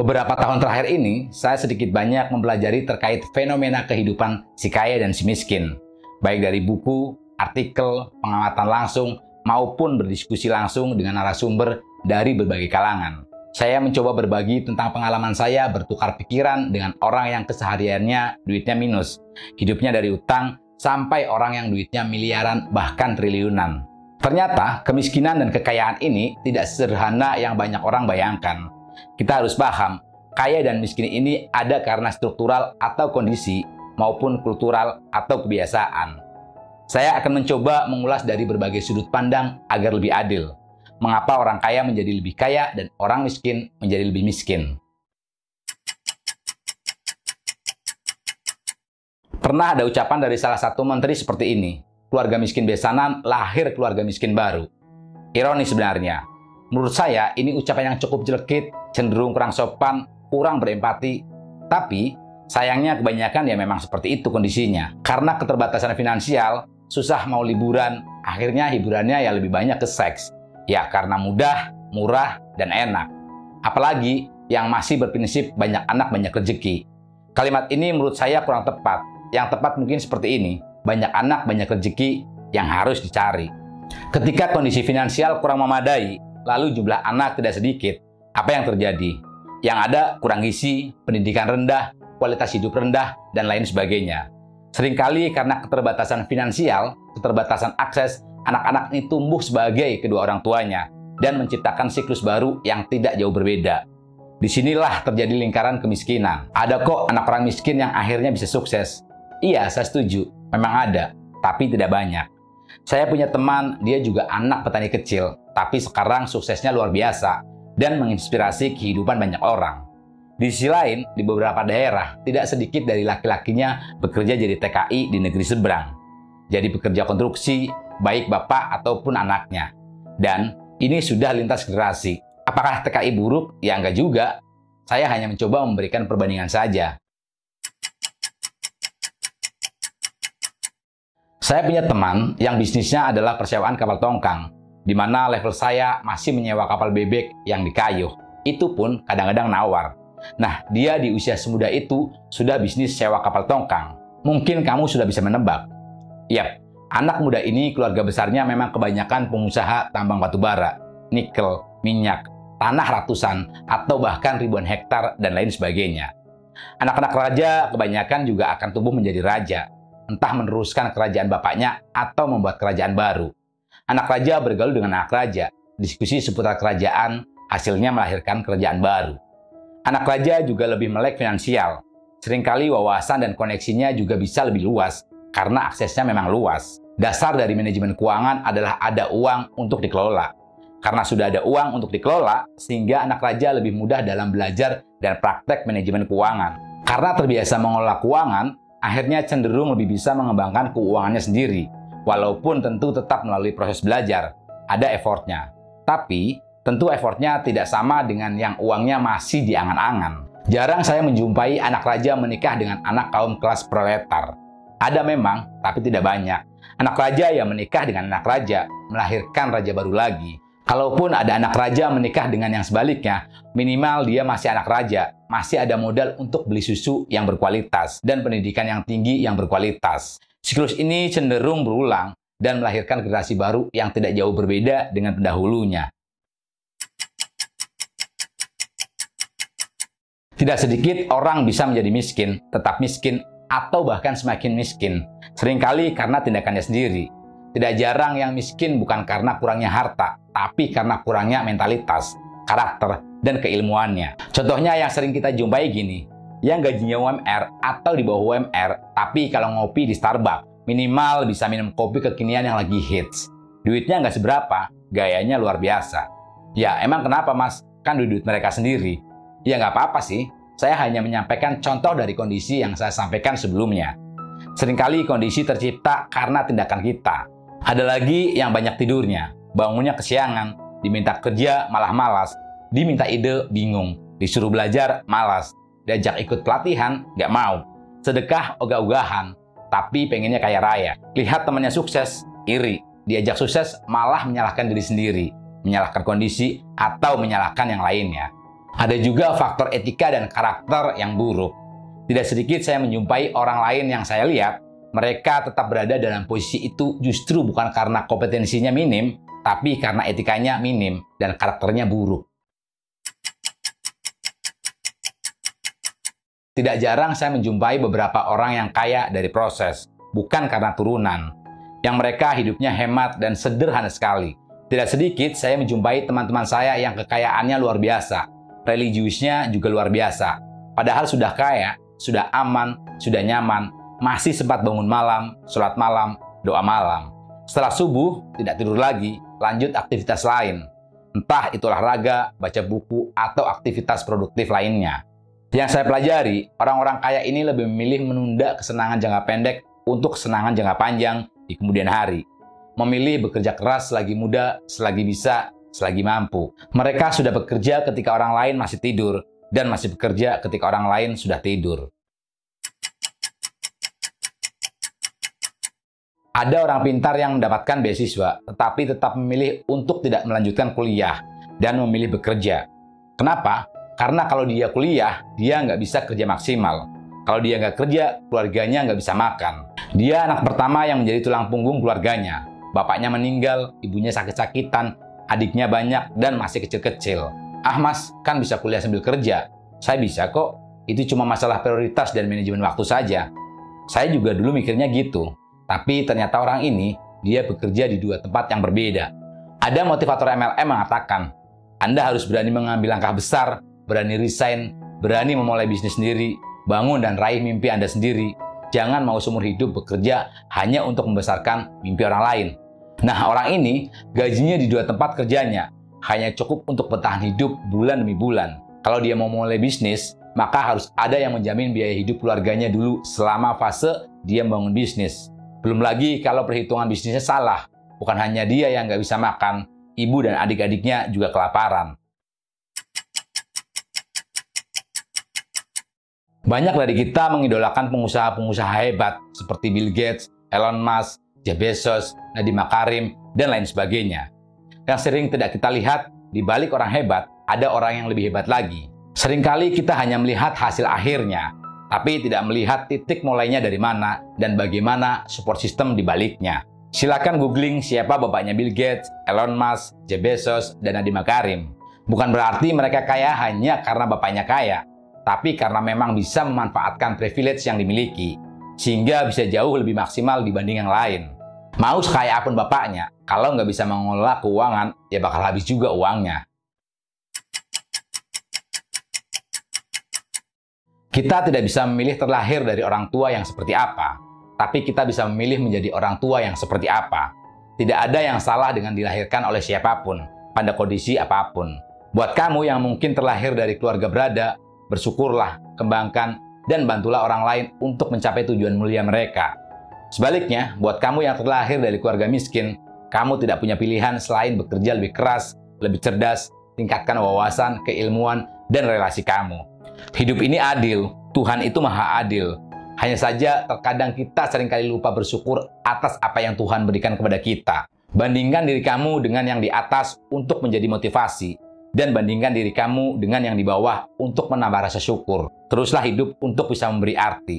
Beberapa tahun terakhir ini, saya sedikit banyak mempelajari terkait fenomena kehidupan si kaya dan si miskin. Baik dari buku, artikel, pengamatan langsung, maupun berdiskusi langsung dengan narasumber dari berbagai kalangan. Saya mencoba berbagi tentang pengalaman saya bertukar pikiran dengan orang yang kesehariannya duitnya minus, hidupnya dari utang, sampai orang yang duitnya miliaran bahkan triliunan. Ternyata kemiskinan dan kekayaan ini tidak sederhana yang banyak orang bayangkan. Kita harus paham, kaya dan miskin ini ada karena struktural atau kondisi maupun kultural atau kebiasaan. Saya akan mencoba mengulas dari berbagai sudut pandang agar lebih adil. Mengapa orang kaya menjadi lebih kaya dan orang miskin menjadi lebih miskin? Pernah ada ucapan dari salah satu menteri seperti ini, keluarga miskin besanan lahir keluarga miskin baru. Ironis sebenarnya. Menurut saya, ini ucapan yang cukup jelekit, cenderung kurang sopan, kurang berempati. Tapi, sayangnya kebanyakan ya memang seperti itu kondisinya. Karena keterbatasan finansial, susah mau liburan, akhirnya hiburannya ya lebih banyak ke seks. Ya karena mudah, murah, dan enak. Apalagi yang masih berprinsip banyak anak banyak rezeki. Kalimat ini menurut saya kurang tepat yang tepat mungkin seperti ini. Banyak anak, banyak rezeki yang harus dicari. Ketika kondisi finansial kurang memadai, lalu jumlah anak tidak sedikit, apa yang terjadi? Yang ada kurang gizi, pendidikan rendah, kualitas hidup rendah, dan lain sebagainya. Seringkali karena keterbatasan finansial, keterbatasan akses, anak-anak ini tumbuh sebagai kedua orang tuanya dan menciptakan siklus baru yang tidak jauh berbeda. Di sinilah terjadi lingkaran kemiskinan. Ada kok anak orang miskin yang akhirnya bisa sukses, Iya, saya setuju. Memang ada, tapi tidak banyak. Saya punya teman, dia juga anak petani kecil, tapi sekarang suksesnya luar biasa dan menginspirasi kehidupan banyak orang. Di sisi lain, di beberapa daerah, tidak sedikit dari laki-lakinya bekerja jadi TKI di negeri seberang. Jadi pekerja konstruksi, baik bapak ataupun anaknya. Dan ini sudah lintas generasi. Apakah TKI buruk? Ya enggak juga. Saya hanya mencoba memberikan perbandingan saja. Saya punya teman yang bisnisnya adalah persewaan kapal tongkang, di mana level saya masih menyewa kapal bebek yang di kayu. Itu pun kadang-kadang nawar. Nah, dia di usia semuda itu sudah bisnis sewa kapal tongkang. Mungkin kamu sudah bisa menebak. Yap, anak muda ini keluarga besarnya memang kebanyakan pengusaha tambang batu bara, nikel, minyak, tanah ratusan, atau bahkan ribuan hektar dan lain sebagainya. Anak-anak raja kebanyakan juga akan tumbuh menjadi raja, entah meneruskan kerajaan bapaknya atau membuat kerajaan baru. Anak raja bergaul dengan anak raja, diskusi seputar kerajaan, hasilnya melahirkan kerajaan baru. Anak raja juga lebih melek finansial. Seringkali wawasan dan koneksinya juga bisa lebih luas karena aksesnya memang luas. Dasar dari manajemen keuangan adalah ada uang untuk dikelola. Karena sudah ada uang untuk dikelola, sehingga anak raja lebih mudah dalam belajar dan praktek manajemen keuangan. Karena terbiasa mengelola keuangan, akhirnya cenderung lebih bisa mengembangkan keuangannya sendiri. Walaupun tentu tetap melalui proses belajar, ada effortnya. Tapi, tentu effortnya tidak sama dengan yang uangnya masih di angan-angan. Jarang saya menjumpai anak raja menikah dengan anak kaum kelas proletar. Ada memang, tapi tidak banyak. Anak raja yang menikah dengan anak raja, melahirkan raja baru lagi. Kalaupun ada anak raja menikah dengan yang sebaliknya, minimal dia masih anak raja, masih ada modal untuk beli susu yang berkualitas dan pendidikan yang tinggi yang berkualitas. Siklus ini cenderung berulang dan melahirkan generasi baru yang tidak jauh berbeda dengan pendahulunya. Tidak sedikit orang bisa menjadi miskin, tetap miskin, atau bahkan semakin miskin. Seringkali karena tindakannya sendiri, tidak jarang yang miskin bukan karena kurangnya harta, tapi karena kurangnya mentalitas, karakter, dan keilmuannya. Contohnya yang sering kita jumpai gini, yang gajinya UMR atau di bawah UMR, tapi kalau ngopi di Starbucks, minimal bisa minum kopi kekinian yang lagi hits. Duitnya nggak seberapa, gayanya luar biasa. Ya emang kenapa mas? Kan duit mereka sendiri. Ya nggak apa-apa sih, saya hanya menyampaikan contoh dari kondisi yang saya sampaikan sebelumnya. Seringkali kondisi tercipta karena tindakan kita, ada lagi yang banyak tidurnya, bangunnya kesiangan, diminta kerja malah malas, diminta ide bingung, disuruh belajar malas, diajak ikut pelatihan nggak mau, sedekah ogah-ogahan, tapi pengennya kaya raya. Lihat temannya sukses, iri, diajak sukses malah menyalahkan diri sendiri, menyalahkan kondisi atau menyalahkan yang lainnya. Ada juga faktor etika dan karakter yang buruk. Tidak sedikit saya menjumpai orang lain yang saya lihat, mereka tetap berada dalam posisi itu justru bukan karena kompetensinya minim, tapi karena etikanya minim dan karakternya buruk. Tidak jarang saya menjumpai beberapa orang yang kaya dari proses, bukan karena turunan. Yang mereka hidupnya hemat dan sederhana sekali. Tidak sedikit saya menjumpai teman-teman saya yang kekayaannya luar biasa, religiusnya juga luar biasa. Padahal sudah kaya, sudah aman, sudah nyaman, masih sempat bangun malam, sholat malam, doa malam. Setelah subuh, tidak tidur lagi, lanjut aktivitas lain. Entah itu olahraga, baca buku, atau aktivitas produktif lainnya. Yang saya pelajari, orang-orang kaya ini lebih memilih menunda kesenangan jangka pendek untuk kesenangan jangka panjang di kemudian hari. Memilih bekerja keras selagi muda, selagi bisa, selagi mampu. Mereka sudah bekerja ketika orang lain masih tidur, dan masih bekerja ketika orang lain sudah tidur. Ada orang pintar yang mendapatkan beasiswa, tetapi tetap memilih untuk tidak melanjutkan kuliah dan memilih bekerja. Kenapa? Karena kalau dia kuliah, dia nggak bisa kerja maksimal. Kalau dia nggak kerja, keluarganya nggak bisa makan. Dia anak pertama yang menjadi tulang punggung keluarganya. Bapaknya meninggal, ibunya sakit-sakitan, adiknya banyak, dan masih kecil-kecil. Ah mas, kan bisa kuliah sambil kerja. Saya bisa kok. Itu cuma masalah prioritas dan manajemen waktu saja. Saya juga dulu mikirnya gitu. Tapi ternyata orang ini, dia bekerja di dua tempat yang berbeda. Ada motivator MLM mengatakan, Anda harus berani mengambil langkah besar, berani resign, berani memulai bisnis sendiri, bangun dan raih mimpi Anda sendiri. Jangan mau seumur hidup bekerja hanya untuk membesarkan mimpi orang lain. Nah, orang ini gajinya di dua tempat kerjanya, hanya cukup untuk bertahan hidup bulan demi bulan. Kalau dia mau mulai bisnis, maka harus ada yang menjamin biaya hidup keluarganya dulu selama fase dia membangun bisnis. Belum lagi kalau perhitungan bisnisnya salah. Bukan hanya dia yang nggak bisa makan, ibu dan adik-adiknya juga kelaparan. Banyak dari kita mengidolakan pengusaha-pengusaha hebat seperti Bill Gates, Elon Musk, Jeff Bezos, Nadiem Makarim, dan lain sebagainya. Yang sering tidak kita lihat, di balik orang hebat, ada orang yang lebih hebat lagi. Seringkali kita hanya melihat hasil akhirnya, tapi tidak melihat titik mulainya dari mana dan bagaimana support system di baliknya. Silakan googling siapa bapaknya Bill Gates, Elon Musk, Jeff Bezos, dan Nadiem Makarim. Bukan berarti mereka kaya hanya karena bapaknya kaya, tapi karena memang bisa memanfaatkan privilege yang dimiliki, sehingga bisa jauh lebih maksimal dibanding yang lain. Mau sekaya apa pun bapaknya, kalau nggak bisa mengelola keuangan, ya bakal habis juga uangnya. Kita tidak bisa memilih terlahir dari orang tua yang seperti apa, tapi kita bisa memilih menjadi orang tua yang seperti apa. Tidak ada yang salah dengan dilahirkan oleh siapa pun, pada kondisi apa pun. Buat kamu yang mungkin terlahir dari keluarga berada, bersyukurlah, kembangkan, dan bantulah orang lain untuk mencapai tujuan mulia mereka. Sebaliknya, buat kamu yang terlahir dari keluarga miskin, kamu tidak punya pilihan selain bekerja lebih keras, lebih cerdas, tingkatkan wawasan, keilmuan, dan relasi kamu. Hidup ini adil, Tuhan itu maha adil. Hanya saja terkadang kita sering kali lupa bersyukur atas apa yang Tuhan berikan kepada kita. Bandingkan diri kamu dengan yang di atas untuk menjadi motivasi. Dan bandingkan diri kamu dengan yang di bawah untuk menambah rasa syukur. Teruslah hidup untuk bisa memberi arti.